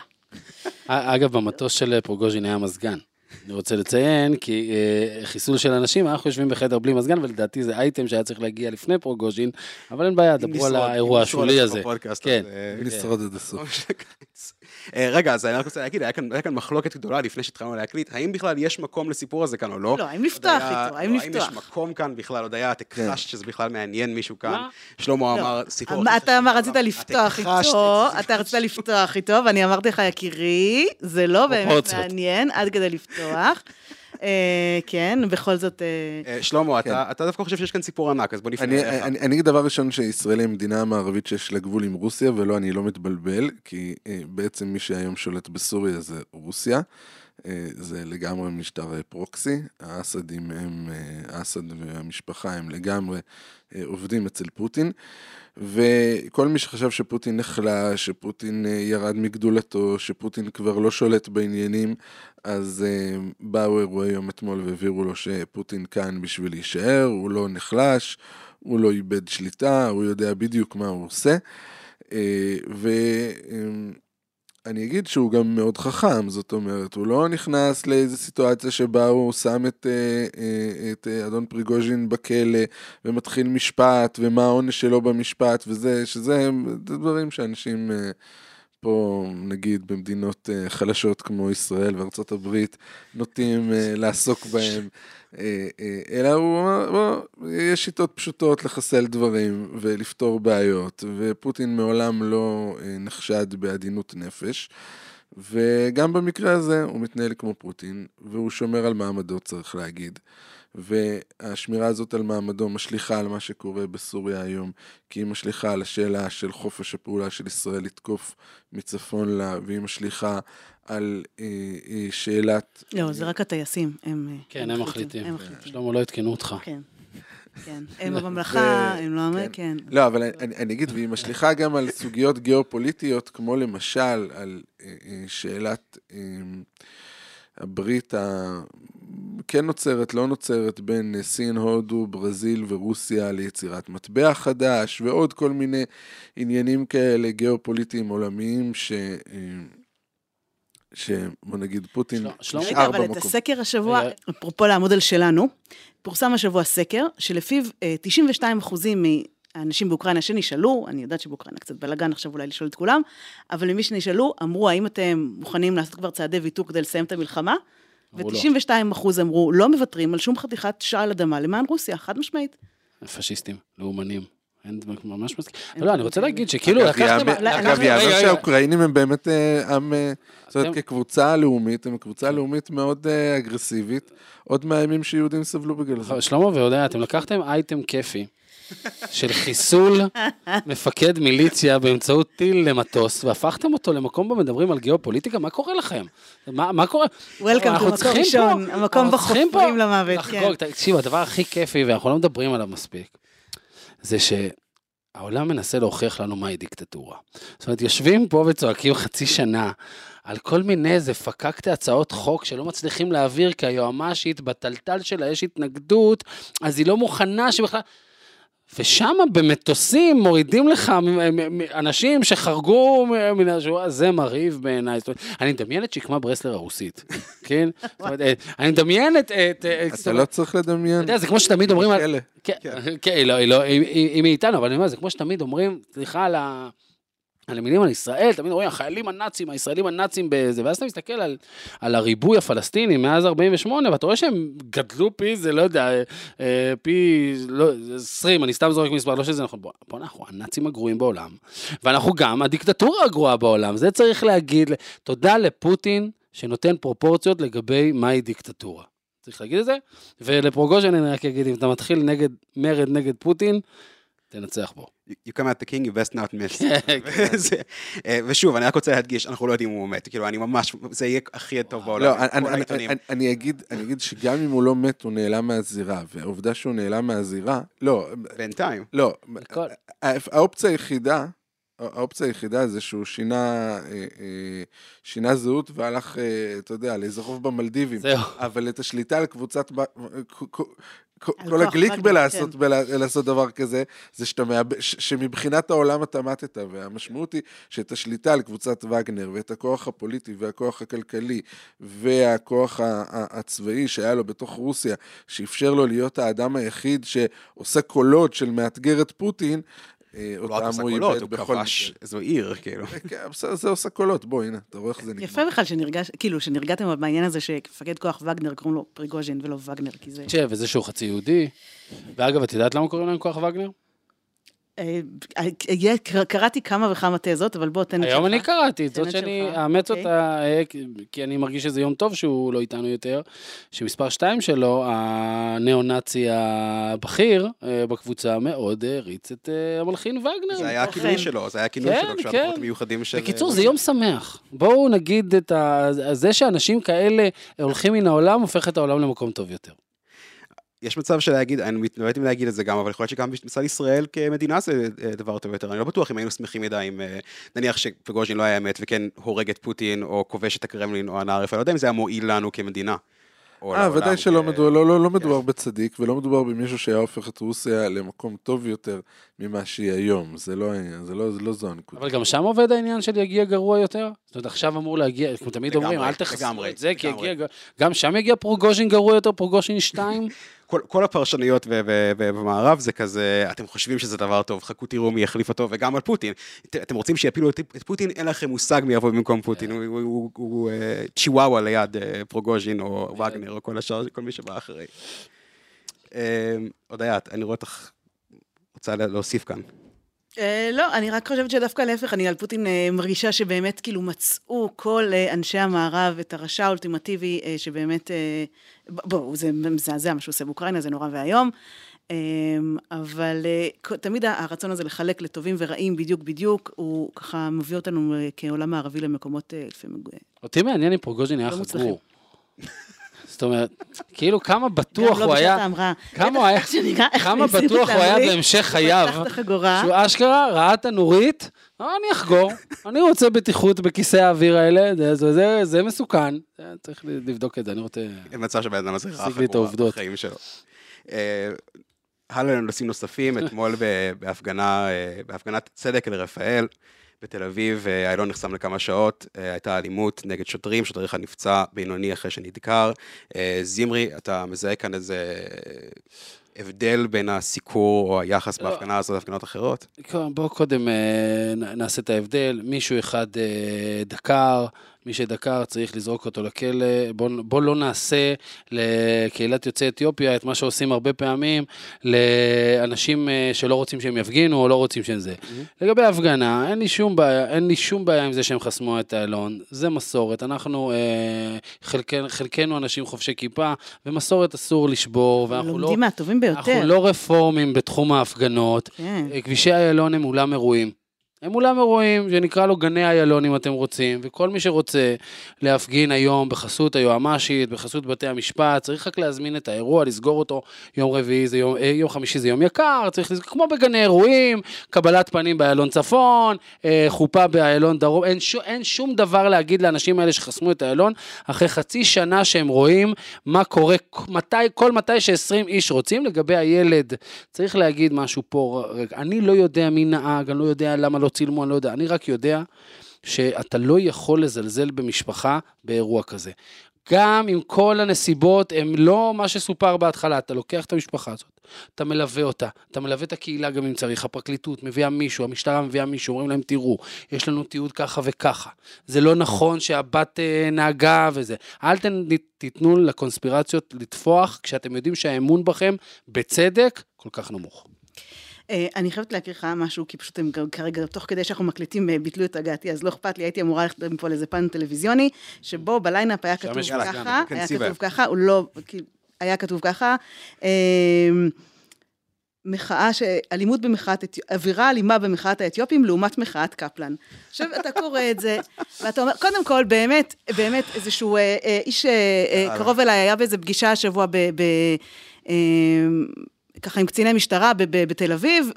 אגב, במטוס של פרוגוז'ין היה מזגן. אני רוצה לציין, כי אה, חיסול של אנשים, אנחנו יושבים בחדר בלי מזגן, ולדעתי זה אייטם שהיה צריך להגיע לפני פרוגוז'ין, אבל אין בעיה, אם דברו על האירוע אם השולי את הזה. כן. אה, נשרוד עד הסוף. אה, רגע, אז אני רק רוצה להגיד, היה כאן, היה כאן מחלוקת גדולה לפני שהתחלנו להקליט, האם בכלל יש מקום לסיפור הזה כאן או לא? לא, האם היה- איתו, האם לפתוח? האם יש מקום כאן בכלל, עוד היה, את הכחשת שזה בכלל מעניין מישהו כאן. מה? שלמה לא. אמר, סיפור... מה הכי אתה רצית. לפתוח איתו. אתה רצית לפתוח איתו, ואני אמרתי לך, יקירי, זה לא באמת. מעניין עד כדי לפתוח. אה, כן, בכל זאת... אה, אה, שלמה, אתה אתה דווקא חושב שיש כאן סיפור ענק, אז בוא נפנה אני, אליך. אני, אני אגיד דבר ראשון שישראל היא המדינה המערבית שיש לה גבול עם רוסיה, ולא, אני לא מתבלבל, כי בעצם מי שהיום שולט בסוריה זה רוסיה. אה, זה לגמרי משטר פרוקסי, האסדים הם, אה, האסד והמשפחה הם לגמרי אה, עובדים אצל פוטין, וכל מי שחשב שפוטין נחלש, שפוטין ירד מגדולתו, שפוטין כבר לא שולט בעניינים, אז באו אירועי יום אתמול והבהירו לו שפוטין כאן בשביל להישאר, הוא לא נחלש, הוא לא איבד שליטה, הוא יודע בדיוק מה הוא עושה. אה, ואני אגיד שהוא גם מאוד חכם, זאת אומרת, הוא לא נכנס לאיזו סיטואציה שבה הוא שם את, אה, אה, את אה, אדון פריגוז'ין בכלא ומתחיל משפט ומה העונש שלו במשפט וזה, שזה זה דברים שאנשים פה, נגיד, במדינות חלשות כמו ישראל וארצות הברית, נוטים לעסוק בהם. אה, אה, אלא הוא אמר, בוא, יש שיטות פשוטות לחסל דברים ולפתור בעיות, ופוטין מעולם לא אה, נחשד בעדינות נפש. וגם במקרה הזה הוא מתנהל כמו פוטין, והוא שומר על מעמדו, צריך להגיד. והשמירה הזאת על מעמדו משליכה על מה שקורה בסוריה היום, כי היא משליכה על השאלה של חופש הפעולה של ישראל לתקוף מצפון לה, והיא משליכה על אה, אה, שאלת... לא, זה רק הטייסים, הם... אה, כן, הם מחליטים. הם מחליטים. שלמה, לא עדכנו אותך. כן, כן. הם הממלכה, הם לא... כן. כן. לא, אבל אני, אני אגיד, והיא משליכה גם על סוגיות גיאופוליטיות, כמו למשל על אה, אה, שאלת הברית. כן נוצרת, לא נוצרת, בין אה, סין, הודו, ברזיל ורוסיה ליצירת מטבע חדש, ועוד כל מיני עניינים כאלה גיאופוליטיים עולמיים, ש... אה, שבוא נגיד פוטין של- שלמה- רגע, נשאר אבל את במקום. הסקר השבוע, רגע. אפרופו לעמוד על שלנו, פורסם השבוע סקר, שלפיו אה, 92 אחוזים מהאנשים באוקראינה שנשאלו, אני יודעת שבאוקראינה קצת בלאגן עכשיו אולי לשאול את כולם, אבל למי שנשאלו, אמרו, האם אתם מוכנים לעשות כבר צעדי ויתור כדי לסיים את המלחמה? אמרו לא. ו-92 אחוז אמרו, לא מוותרים על שום חתיכת שעל אדמה למען רוסיה, חד משמעית. פשיסטים, לאומנים. אין ממש מסכים. לא, לא, אני רוצה להגיד שכאילו לקחתם... אגב, יאמר. שהאוקראינים הם באמת אה, עם, אה, זאת אומרת, כקבוצה לאומית, הם קבוצה לאומית מאוד אה, אגרסיבית, עוד מהימים שיהודים סבלו בגלל זה. שלמה והודיה, אתם לקחתם אייטם כיפי של חיסול מפקד מיליציה באמצעות טיל למטוס, והפכתם אותו למקום בו מדברים על גיאופוליטיקה, מה קורה לכם? מה, מה קורה? Welcome אנחנו to מקום ראשון, פה- המקום אנחנו בו צריכים פה חופרים למוות, לחגוג. כן. תקשיבו, הדבר הכי כיפי, ואנחנו לא מדברים עליו מספיק, זה שהעולם מנסה להוכיח לנו מהי דיקטטורה. זאת אומרת, יושבים פה וצועקים חצי שנה על כל מיני איזה פקקטי הצעות חוק שלא מצליחים להעביר, כי היועמ"שית בטלטל שלה יש התנגדות, אז היא לא מוכנה שבכלל... ושם במטוסים מורידים לך אנשים שחרגו מן השורה, זה מרהיב בעיניי. אני מדמיין את שקמה ברסלר הרוסית, כן? אה, אני מדמיין את... זאת אתה לא צריך אתה לדמיין. יודע, זה כמו שתמיד אומרים... כן, כן, היא לא, היא לא, היא- מאיתנו, אבל אני אומר, זה כמו שתמיד אומרים, סליחה על ה... על המילים על ישראל, תמיד אומרים, החיילים הנאצים, הישראלים הנאצים בזה, ואז אתה מסתכל על, על הריבוי הפלסטיני מאז 48, ואתה רואה שהם גדלו פי, זה לא יודע, אה, אה, פי לא, 20, אני סתם זורק מספר, לא שזה נכון, בוא, בוא אנחנו הנאצים הגרועים בעולם, ואנחנו גם הדיקטטורה הגרועה בעולם, זה צריך להגיד, תודה לפוטין שנותן פרופורציות לגבי מהי דיקטטורה. צריך להגיד את זה, ולפרוגוז'ן אני רק אגיד, אם אתה מתחיל נגד, מרד נגד פוטין, תנצח בו. You come at the king, you best not miss. כן. אה, ושוב, אני רק רוצה להדגיש, אנחנו לא יודעים אם הוא מת, כאילו, אני ממש, זה יהיה הכי טוב בעולם, לא, עם אני- אגיד, אני אגיד שגם אם הוא לא מת, הוא נעלם מהזירה, והעובדה שהוא נעלם מהזירה, לא, בינתיים. לא, האופציה היחידה, האופציה היחידה זה שהוא שינה, אה, אה, שינה זהות והלך, אתה יודע, לאיזה רוב במלדיבים. זהו. אבל את השליטה על קבוצת, כל- הגליק בלעשות כן. בלה- לעשות דבר כזה, זה שאתה מאבד, שמבחינת העולם אתה מתת, והמשמעות היא שאת השליטה על קבוצת וגנר, ואת הכוח הפוליטי והכוח הכלכלי, והכוח הצבאי שהיה לו בתוך רוסיה, שאפשר לו להיות האדם היחיד שעושה קולות של מאתגר את פוטין, אה, הוא לא אותם הוא איבד הוא בכל כבש מקרה. איזו עיר, כאילו. כן, בסדר, זה עושה קולות, בוא, הנה, אתה רואה איך זה נגמר. יפה בכלל שנרגש, כאילו, שנרגעתם בעניין הזה שמפקד כוח וגנר קוראים לו פריגוז'ין ולא וגנר, כי זה... תשב, וזה שהוא חצי יהודי. ואגב, את יודעת למה קוראים להם כוח וגנר? אה, אה, קראתי כמה וכמה תזות, אבל בוא, תן את שלך. היום אני קראתי, את זאת את שאני אאמץ אוקיי. אותה, אה, כי אני מרגיש שזה יום טוב שהוא לא איתנו יותר, שמספר 2 שלו, הניאו-נאצי הבכיר בקבוצה, מאוד העריץ את המלחין וגנר. זה היה הכינוי. שלו, זה היה הכינוי כן, שלו, כשהוא כן. המיוחדים של... בקיצור, זה יום שמח. בואו נגיד את. זה שאנשים כאלה הולכים מן העולם, הופך את העולם למקום טוב יותר. יש מצב של להגיד, אני מתלבט אם להגיד את זה גם, אבל יכול להיות שגם מצד ישראל כמדינה זה אה, דבר טוב יותר. אני לא בטוח אם היינו שמחים מדי אם אה, נניח שפגוז'ין לא היה אמת וכן הורג את פוטין, או כובש את הקרמלין, או הנערף, אני לא יודע אם זה היה מועיל לנו כמדינה. אה, ודאי שלא כ- מדובר, לא, לא, לא מדובר בצדיק, ולא מדובר במישהו שהיה הופך את רוסיה למקום טוב יותר ממה שהיא היום. זה לא העניין, זה לא, זה לא זו הנקודה. אבל גם שם עובד העניין של יגיע גרוע יותר? זאת אומרת, עכשיו אמור להגיע, כמו תמיד לגמרי, אומרים, אל תחסלו את זה, כי. יגיע... גם שם יגיע פריגוז'ין גרוע יותר, פריגוז'ין 2? כל, כל הפרשנויות במערב זה כזה, אתם חושבים שזה דבר טוב, חכו תראו מי יחליף אותו, וגם על פוטין. ת- אתם רוצים שיפילו את, את פוטין, אין לכם מושג מי יבוא במקום פוטין, הוא, הוא, הוא, הוא אה, צ'יוואווה ליד אה, פריגוז'ין או וגנר או כל השאר, כל מי שבא אחרי. אה, הודיה, אני רואה אותך רוצה לה- להוסיף כאן. אה, לא, אני רק חושבת שדווקא להפך, אני על פוטין אה, מרגישה שבאמת כאילו מצאו כל אה, אנשי המערב את הרשע האולטימטיבי שבאמת, בואו, זה מזעזע מה שהוא עושה באוקראינה, זה נורא ואיום. אבל תמיד הרצון הזה לחלק לטובים ורעים בדיוק בדיוק, הוא ככה מביא אותנו כעולם מערבי למקומות לפעמים... אותי מעניין אם פרוגוז'ין היה לא. חגור. זאת אומרת, כאילו כמה בטוח הוא לא היה. כמה הוא היה- כמה בטוח הוא היה בהמשך חייו. שהוא אשכרה ראה את הנורית, אמר, אני אחגור, אני רוצה בטיחות בכיסא האוויר האלה, זה- זה- זה- זה מסוכן, צריך לבדוק את זה, אני רוצה... אין מצב שבן אדם הזה חגורה העובדות. בחיים שלו. אה, הלאה לנושאים נוספים, אתמול אה, בהפגנת צדק אל רפאל בתל אביב, אה, איילון נחסם לכמה שעות, אה, הייתה אלימות נגד שוטרים, שוטר אחד נפצע בינוני אחרי שנדקר. אה, זמרי, אתה מזהה כאן איזה הבדל בין הסיקור או היחס לא. בהפגנה הזאת להפגנות אחרות? בואו קודם נעשה את ההבדל, מישהו אחד דקר, מי שדקר צריך לזרוק אותו לכלא, בואו בוא לא נעשה לקהילת יוצאי אתיופיה את מה שעושים הרבה פעמים לאנשים אה, שלא רוצים שהם יפגינו או לא רוצים שהם זה. לגבי ההפגנה, אין לי שום בעיה, אין לי שום בעיה עם זה שהם חסמו את איילון, זה מסורת, אנחנו, אה, חלקנו, חלקנו אנשים חובשי כיפה, ומסורת אסור לשבור, ואנחנו לא... לומדים מהטובים ביותר. אנחנו לא רפורמים בתחום ההפגנות. כן. אה, כבישי איילון הם אולם אירועים. הם אולם אירועים שנקרא לו גני איילון אם אתם רוצים, וכל מי שרוצה להפגין היום בחסות היועמ"שית, בחסות בתי המשפט, צריך רק להזמין את האירוע, לסגור אותו יום רביעי, זה יום, אה, יום חמישי זה יום יקר, צריך לסגור, כמו בגני אירועים, קבלת פנים באיילון צפון, אה, חופה באיילון דרום, אין, שו, אין שום דבר להגיד לאנשים האלה שחסמו את איילון, אחרי חצי שנה שהם רואים מה קורה, מתי, כל מתי ש-20 איש רוצים, לגבי הילד, צריך להגיד משהו פה, רגע, אני לא יודע מי נהג, אני לא יודע למה לא צילמו, אני לא יודע, אני רק יודע שאתה לא יכול לזלזל במשפחה באירוע כזה. גם אם כל הנסיבות הם לא מה שסופר בהתחלה, אתה לוקח את המשפחה הזאת, אתה מלווה אותה, אתה מלווה את הקהילה גם אם צריך, הפרקליטות מביאה מישהו, המשטרה מביאה מישהו, אומרים להם תראו, יש לנו תיעוד ככה וככה, זה לא נכון שהבת אה, נהגה וזה, אל תיתנו לקונספירציות לטפוח כשאתם יודעים שהאמון בכם, בצדק, כל כך נמוך. אה, אני חייבת להקריא לך משהו, כי פשוט הם כרגע, תוך כדי שאנחנו מקליטים, אה, ביטלו את הגעתי, אז לא אכפת לי, הייתי אמורה ללכת מפה לאיזה פאנל טלוויזיוני, שבו בליינאפ היה כתוב ככה, יאללה, היה כתוב. ככה, הוא לא, היה כתוב ככה, אה, מחאה, ש... אלימות במחאת, אווירה אלימה במחאת האתיופים לעומת מחאת קפלן. עכשיו, אתה קורא את זה, ואתה אומר, קודם כל, באמת, באמת, איזשהו אה, איש. קרוב אליי, היה באיזה פגישה השבוע ב... ב אה, ככה עם קציני משטרה בתל אביב,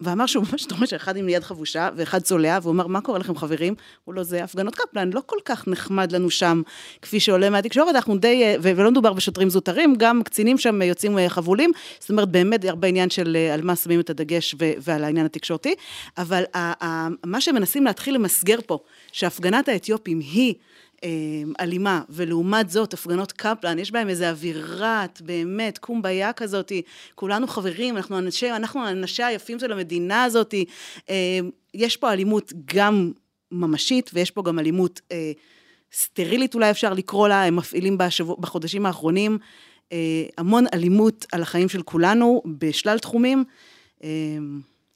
ואמר שהוא ממש דומה שאחד עם יד חבושה ואחד צולע, והוא אמר, מה קורה לכם חברים? הוא לא, זה הפגנות קפלן, לא כל כך נחמד לנו שם, כפי שעולה מהתקשורת, אנחנו די, אה, ולא מדובר בשוטרים זוטרים, גם קצינים שם יוצאים אה, חבולים, זאת אומרת, באמת הרבה עניין של אה, על מה שמים את הדגש ועל העניין התקשורתי, אבל מה שמנסים להתחיל למסגר פה, שהפגנת האתיופים היא... אה, אלימה, ולעומת זאת, הפגנות קפלן, יש בהם איזו אווירת, באמת, קומביה כזאת, כולנו חברים, אנחנו אנשי, אנחנו אנשי היפים של המדינה הזאת, אה, יש פה אלימות גם ממשית, ויש פה גם אלימות אה, סטרילית, אולי אפשר לקרוא לה, הם מפעילים בשבוע, בחודשים האחרונים אה, המון אלימות על החיים של כולנו, בשלל תחומים. אה,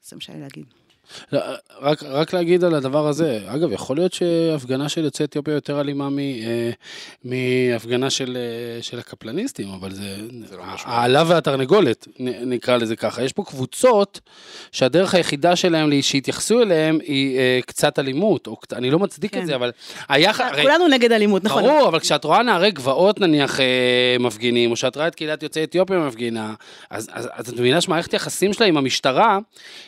זה מה שהיה להגיד. לא, רק, רק להגיד על הדבר הזה, אגב, יכול להיות שהפגנה של יוצאי אתיופיה יותר אלימה מ, אה, מהפגנה של, אה, של הקפלניסטים, אבל זה, זה לא העלה והתרנגולת, נ- נקרא לזה ככה. יש פה קבוצות שהדרך היחידה שלהם שיתייחסו אליהם היא אה, קצת אלימות, או, אני לא מצדיק כן. את זה, אבל הרי- כולנו נגד אלימות, נכון. ברור, אבל כשאת רואה נערי גבעות נניח אה, מפגינים, או שאת רואה את קהילת יוצאי אתיופיה מפגינה, אז, אז, אז את מבינה שמערכת היחסים שלה עם המשטרה,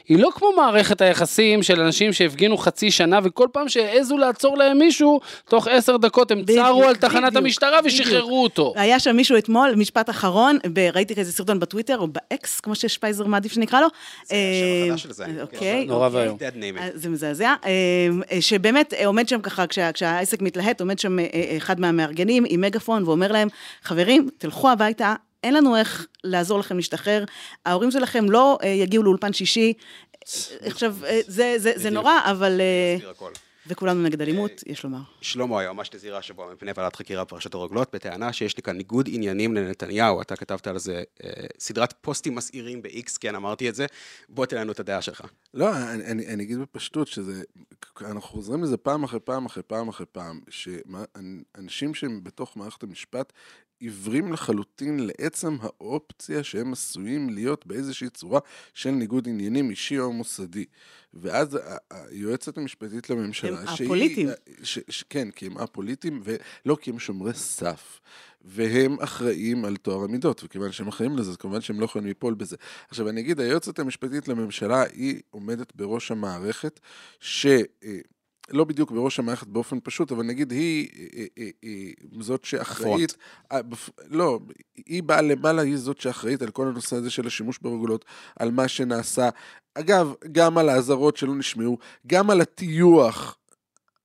היא לא כמו מערכת היחסים של אנשים שהפגינו חצי שנה, וכל פעם שהעזו לעצור להם מישהו, תוך עשר דקות הם בדיוק, צרו על תחנת בדיוק, המשטרה בדיוק. ושחררו אותו. היה שם מישהו אתמול, משפט אחרון, ב- ראיתי כזה סרטון בטוויטר, או באקס, כמו ששפייזר מעדיף שנקרא לו. זה השם החדש של זה. אה. אוקיי. נורא אוקיי. ואיום. אה, זה מזעזע, אה, שבאמת אה, עומד שם ככה, כשה, כשהעסק מתלהט, עומד שם אה, אה, אחד מהמארגנים עם מגפון ואומר להם, חברים, תלכו הביתה, אין לנו איך לעזור לכם להשתחרר, ההורים שלכם לא אה, יגיעו לאולפן שישי. אה, עכשיו, אה, זה, זה, זה. נורא, אבל... אה. וכולנו נגד אלימות, יש לומר. שלמה היועמ"ש הזהירה השבוע מפני ועדת חקירה בפרשת הרוגלות, בטענה שיש לי כאן ניגוד עניינים לנתניהו. אתה כתבת על זה אה, סדרת פוסטים מסעירים ב-X, כן, אמרתי את זה. בוא תן לנו את הדעה שלך. לא, אני, אני, אני אגיד בפשטות שזה, אנחנו חוזרים לזה פעם אחרי פעם אחרי פעם אחרי פעם, שאנשים שהם בתוך מערכת המשפט עיוורים לחלוטין לעצם האופציה שהם עשויים להיות באיזושהי צורה של ניגוד עניינים אישי או מוסדי. ואז היועצת המשפטית לממשלה, הם א-פוליטיים. ש, ש, כן, כי הם א-פוליטיים, ולא כי הם שומרי סף. והם אחראים על טוהר המידות, וכיוון שהם אחראים לזה, אז כמובן שהם לא יכולים ליפול בזה. עכשיו, אני אגיד, היועצת המשפטית לממשלה, היא עומדת בראש המערכת, ש... לא בדיוק בראש המערכת באופן פשוט, אבל נגיד היא, אה, אה, אה, זאת שאחראית, לא, היא באה למעלה, היא זאת שאחראית על כל הנושא הזה של השימוש ברוגלות, על מה שנעשה. אגב, גם על האזהרות שלא נשמעו, גם על הטיוח.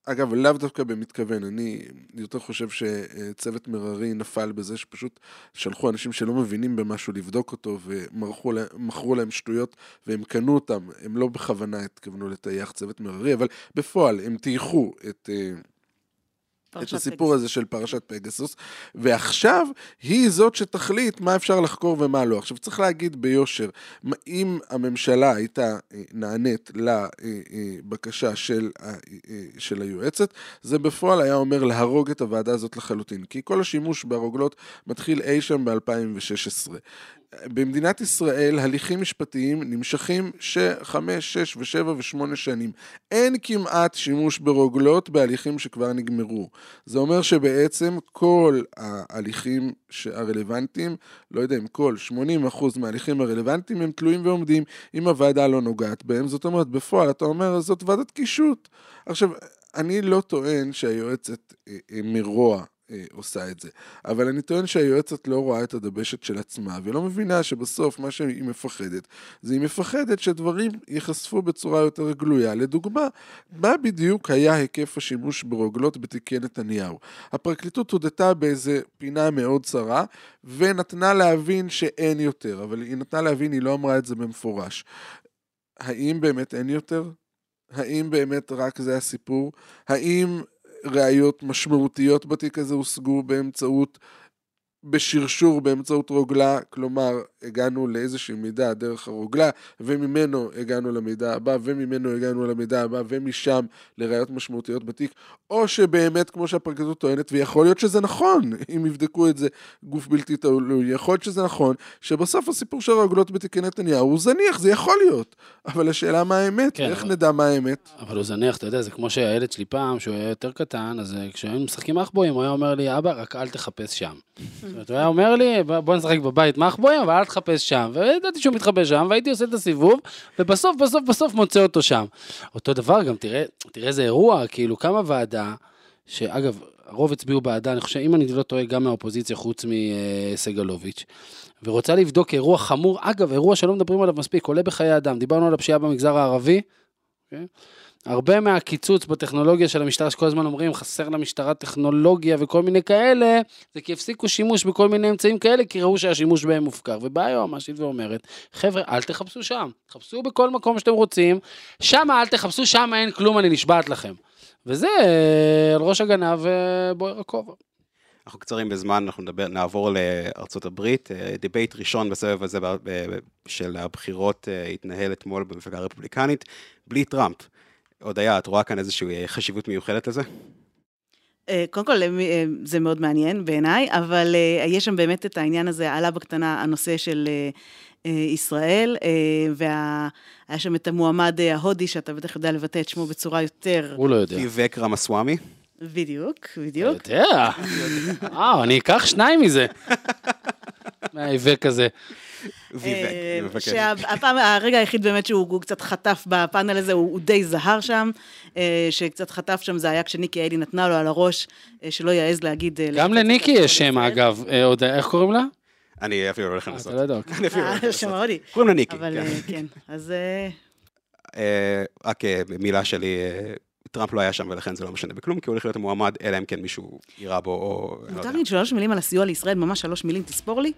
אגב, לאו דווקא במתכוון, אני יותר חושב שצוות מררי נפל בזה שפשוט שלחו אנשים שלא מבינים במשהו לבדוק אותו ומכרו להם, שטויות והם קנו אותם, הם לא בכוונה התכוונו לטייח צוות מררי, אבל בפועל הם טייחו את... אה, את הסיפור הזה של פרשת פגסוס, ועכשיו היא זאת שתחליט מה אפשר לחקור ומה לא. עכשיו צריך להגיד ביושר, אם הממשלה הייתה אה, נענית לבקשה של, ה- אה, של היועצת, זה בפועל היה אומר להרוג את הוועדה הזאת לחלוטין, כי כל השימוש ברוגלות מתחיל אי שם ב-2016. במדינת ישראל הליכים משפטיים נמשכים שחמש, שש ושבע ושמונה שנים. אין כמעט שימוש ברוגלות בהליכים שכבר נגמרו. זה אומר שבעצם כל ההליכים הרלוונטיים, לא יודע אם כל, 80% מההליכים הרלוונטיים הם תלויים ועומדים אם הוועדה לא נוגעת בהם. זאת אומרת, בפועל אתה אומר, זאת ועדת קישוט. עכשיו, אני לא טוען שהיועצת אה, אה, מרוע אה, עושה את זה. אבל אני טוען שהיועצת לא רואה את הדבשת של עצמה, ולא מבינה שבסוף מה שהיא מפחדת, זה היא מפחדת שדברים ייחשפו בצורה יותר גלויה. לדוגמה, מה בדיוק היה היקף השימוש ברוגלות בתיקי נתניהו? הפרקליטות הודתה באיזה פינה מאוד צרה, ונתנה להבין שאין יותר, אבל היא נתנה להבין, היא לא אמרה את זה במפורש. האם באמת אין יותר? האם באמת רק זה הסיפור? האם ראיות משמעותיות בתיק הזה הושגו באמצעות, בשרשור באמצעות רוגלה, כלומר הגענו לאיזושהי מידע דרך הרוגלה וממנו הגענו למידע הבא וממנו הגענו למידע הבא ומשם לראיות משמעותיות בתיק או שבאמת כמו שהפרקליטות טוענת ויכול להיות שזה נכון אם יבדקו את זה גוף בלתי תלוי יכול להיות שזה נכון שבסוף הסיפור של הרוגלות בתיקי נתניהו הוא זניח זה יכול להיות אבל השאלה מה האמת כן, איך אבל- נדע מה האמת אבל הוא זניח, אתה יודע, זה כמו שהילד שלי פעם, שהוא היה יותר קטן, אז אה, כשהיינו משחקים מחבואים, הוא היה אומר לי, אבא, רק אל תחפש שם. זאת אומרת, הוא היה אומר לי, "בוא- בוא נשחק בבית מחבואים, אבל אל תחפש שם. וידעתי שהוא מתחבא שם, והייתי עושה את הסיבוב, ובסוף, בסוף, בסוף מוצא אותו שם. אותו דבר, גם תראה, תראה איזה אירוע, כאילו, קמה ועדה, שאגב, הרוב הצביעו בעדה, אני חושב, אם אני לא טועה, גם מהאופוזיציה, חוץ מסגלוביץ', ורוצה לבדוק אירוע חמור, אגב, אירוע שלא מדברים עליו מספיק, עולה בחיי אדם. דיברנו על הפשיעה במגזר הערבי, אוקיי? הרבה מהקיצוץ בטכנולוגיה של המשטרה, שכל הזמן אומרים, חסר למשטרה טכנולוגיה וכל מיני כאלה, זה כי הפסיקו שימוש בכל מיני אמצעים כאלה, כי ראו שהשימוש בהם מופקר. ובאה היועמ"שית ואומרת, חבר'ה, אל תחפשו שם, תחפשו בכל מקום שאתם רוצים, שם אל תחפשו, שם אין כלום, אני נשבעת לכם. וזה אה, על ראש הגנב אה, בוער הכובע. אנחנו קצרים בזמן, אנחנו נדבר, נעבור לארצות הברית. debate ראשון בסבב הזה של הבחירות אה, התנהל אתמול במפלגה הרפובליקנית, בלי טראמפ. הודיה, את רואה כאן איזושהי אה, חשיבות מיוחדת לזה? אה, קודם כל, אה, אה, זה מאוד מעניין בעיניי, אבל אה, יש שם באמת את העניין הזה, עלה בקטנה הנושא של אה, אה, ישראל, והיה שם את המועמד אה, ההודי, שאתה בטח יודע לבטא את שמו בצורה יותר... הוא לא יודע. ויבק רמסוואמי. בדיוק, בדיוק. אתה יודע. וואו, אני אקח שניים מזה. מהאיבק הזה. אה. שהפעם, הרגע היחיד באמת שהוא הוא קצת חטף בפאנל הזה, הוא, די זהר שם, אה, שקצת חטף שם זה היה כשניקי היילי נתנה לו על הראש, אה, שלא יעז להגיד... אה, גם לניקי יש שם. אגב. אה, עוד- איך קוראים לה? אני אפילו לא הולך אה, לנסות. אתה לא יודע. אוקיי. אני אפילו לא הולך אה, לנסות. שם הודי. קוראים לה ניקי. אבל כן. אה, כן, אז רק מילה שלי, טראמפ לא היה שם ולכן זה לא משנה בכלום, כי הוא הולך להיות המועמד, אלא אם כן מישהו יירה בו, או... לא מותר. להגיד שלוש מילים על הסיוע לישראל, ממש שלוש מילים, תספור לי?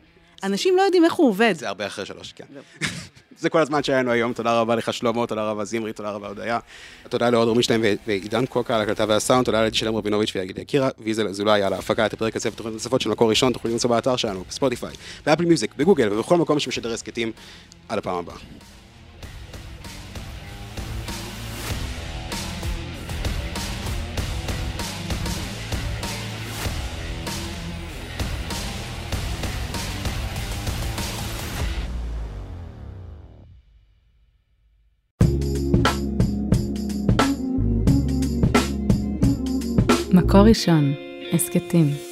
אנשים לא יודעים איך הוא עובד. זה הרבה אחרי שלוש, כן. זה כל הזמן שהיה לנו היום, תודה רבה לך שלמה, תודה רבה זמרי, תודה רבה הודיה. תודה לעוד רובינשטיין ו- ועידן קוקה על הקלטה והסאונד, תודה לשלם רבינוביץ' ויגיד יקירה, ויזל אזולאי על ההפקה, את הפרק הזה ותוכניות נוספות של מקור ראשון, תוכלו למצוא באתר שלנו, בספוטיפיי, באפל מיוזיק, בגוגל ובכל מקום שמשדר הסכתים. עד הפעם הבאה. מקור ראשון, הסכתים.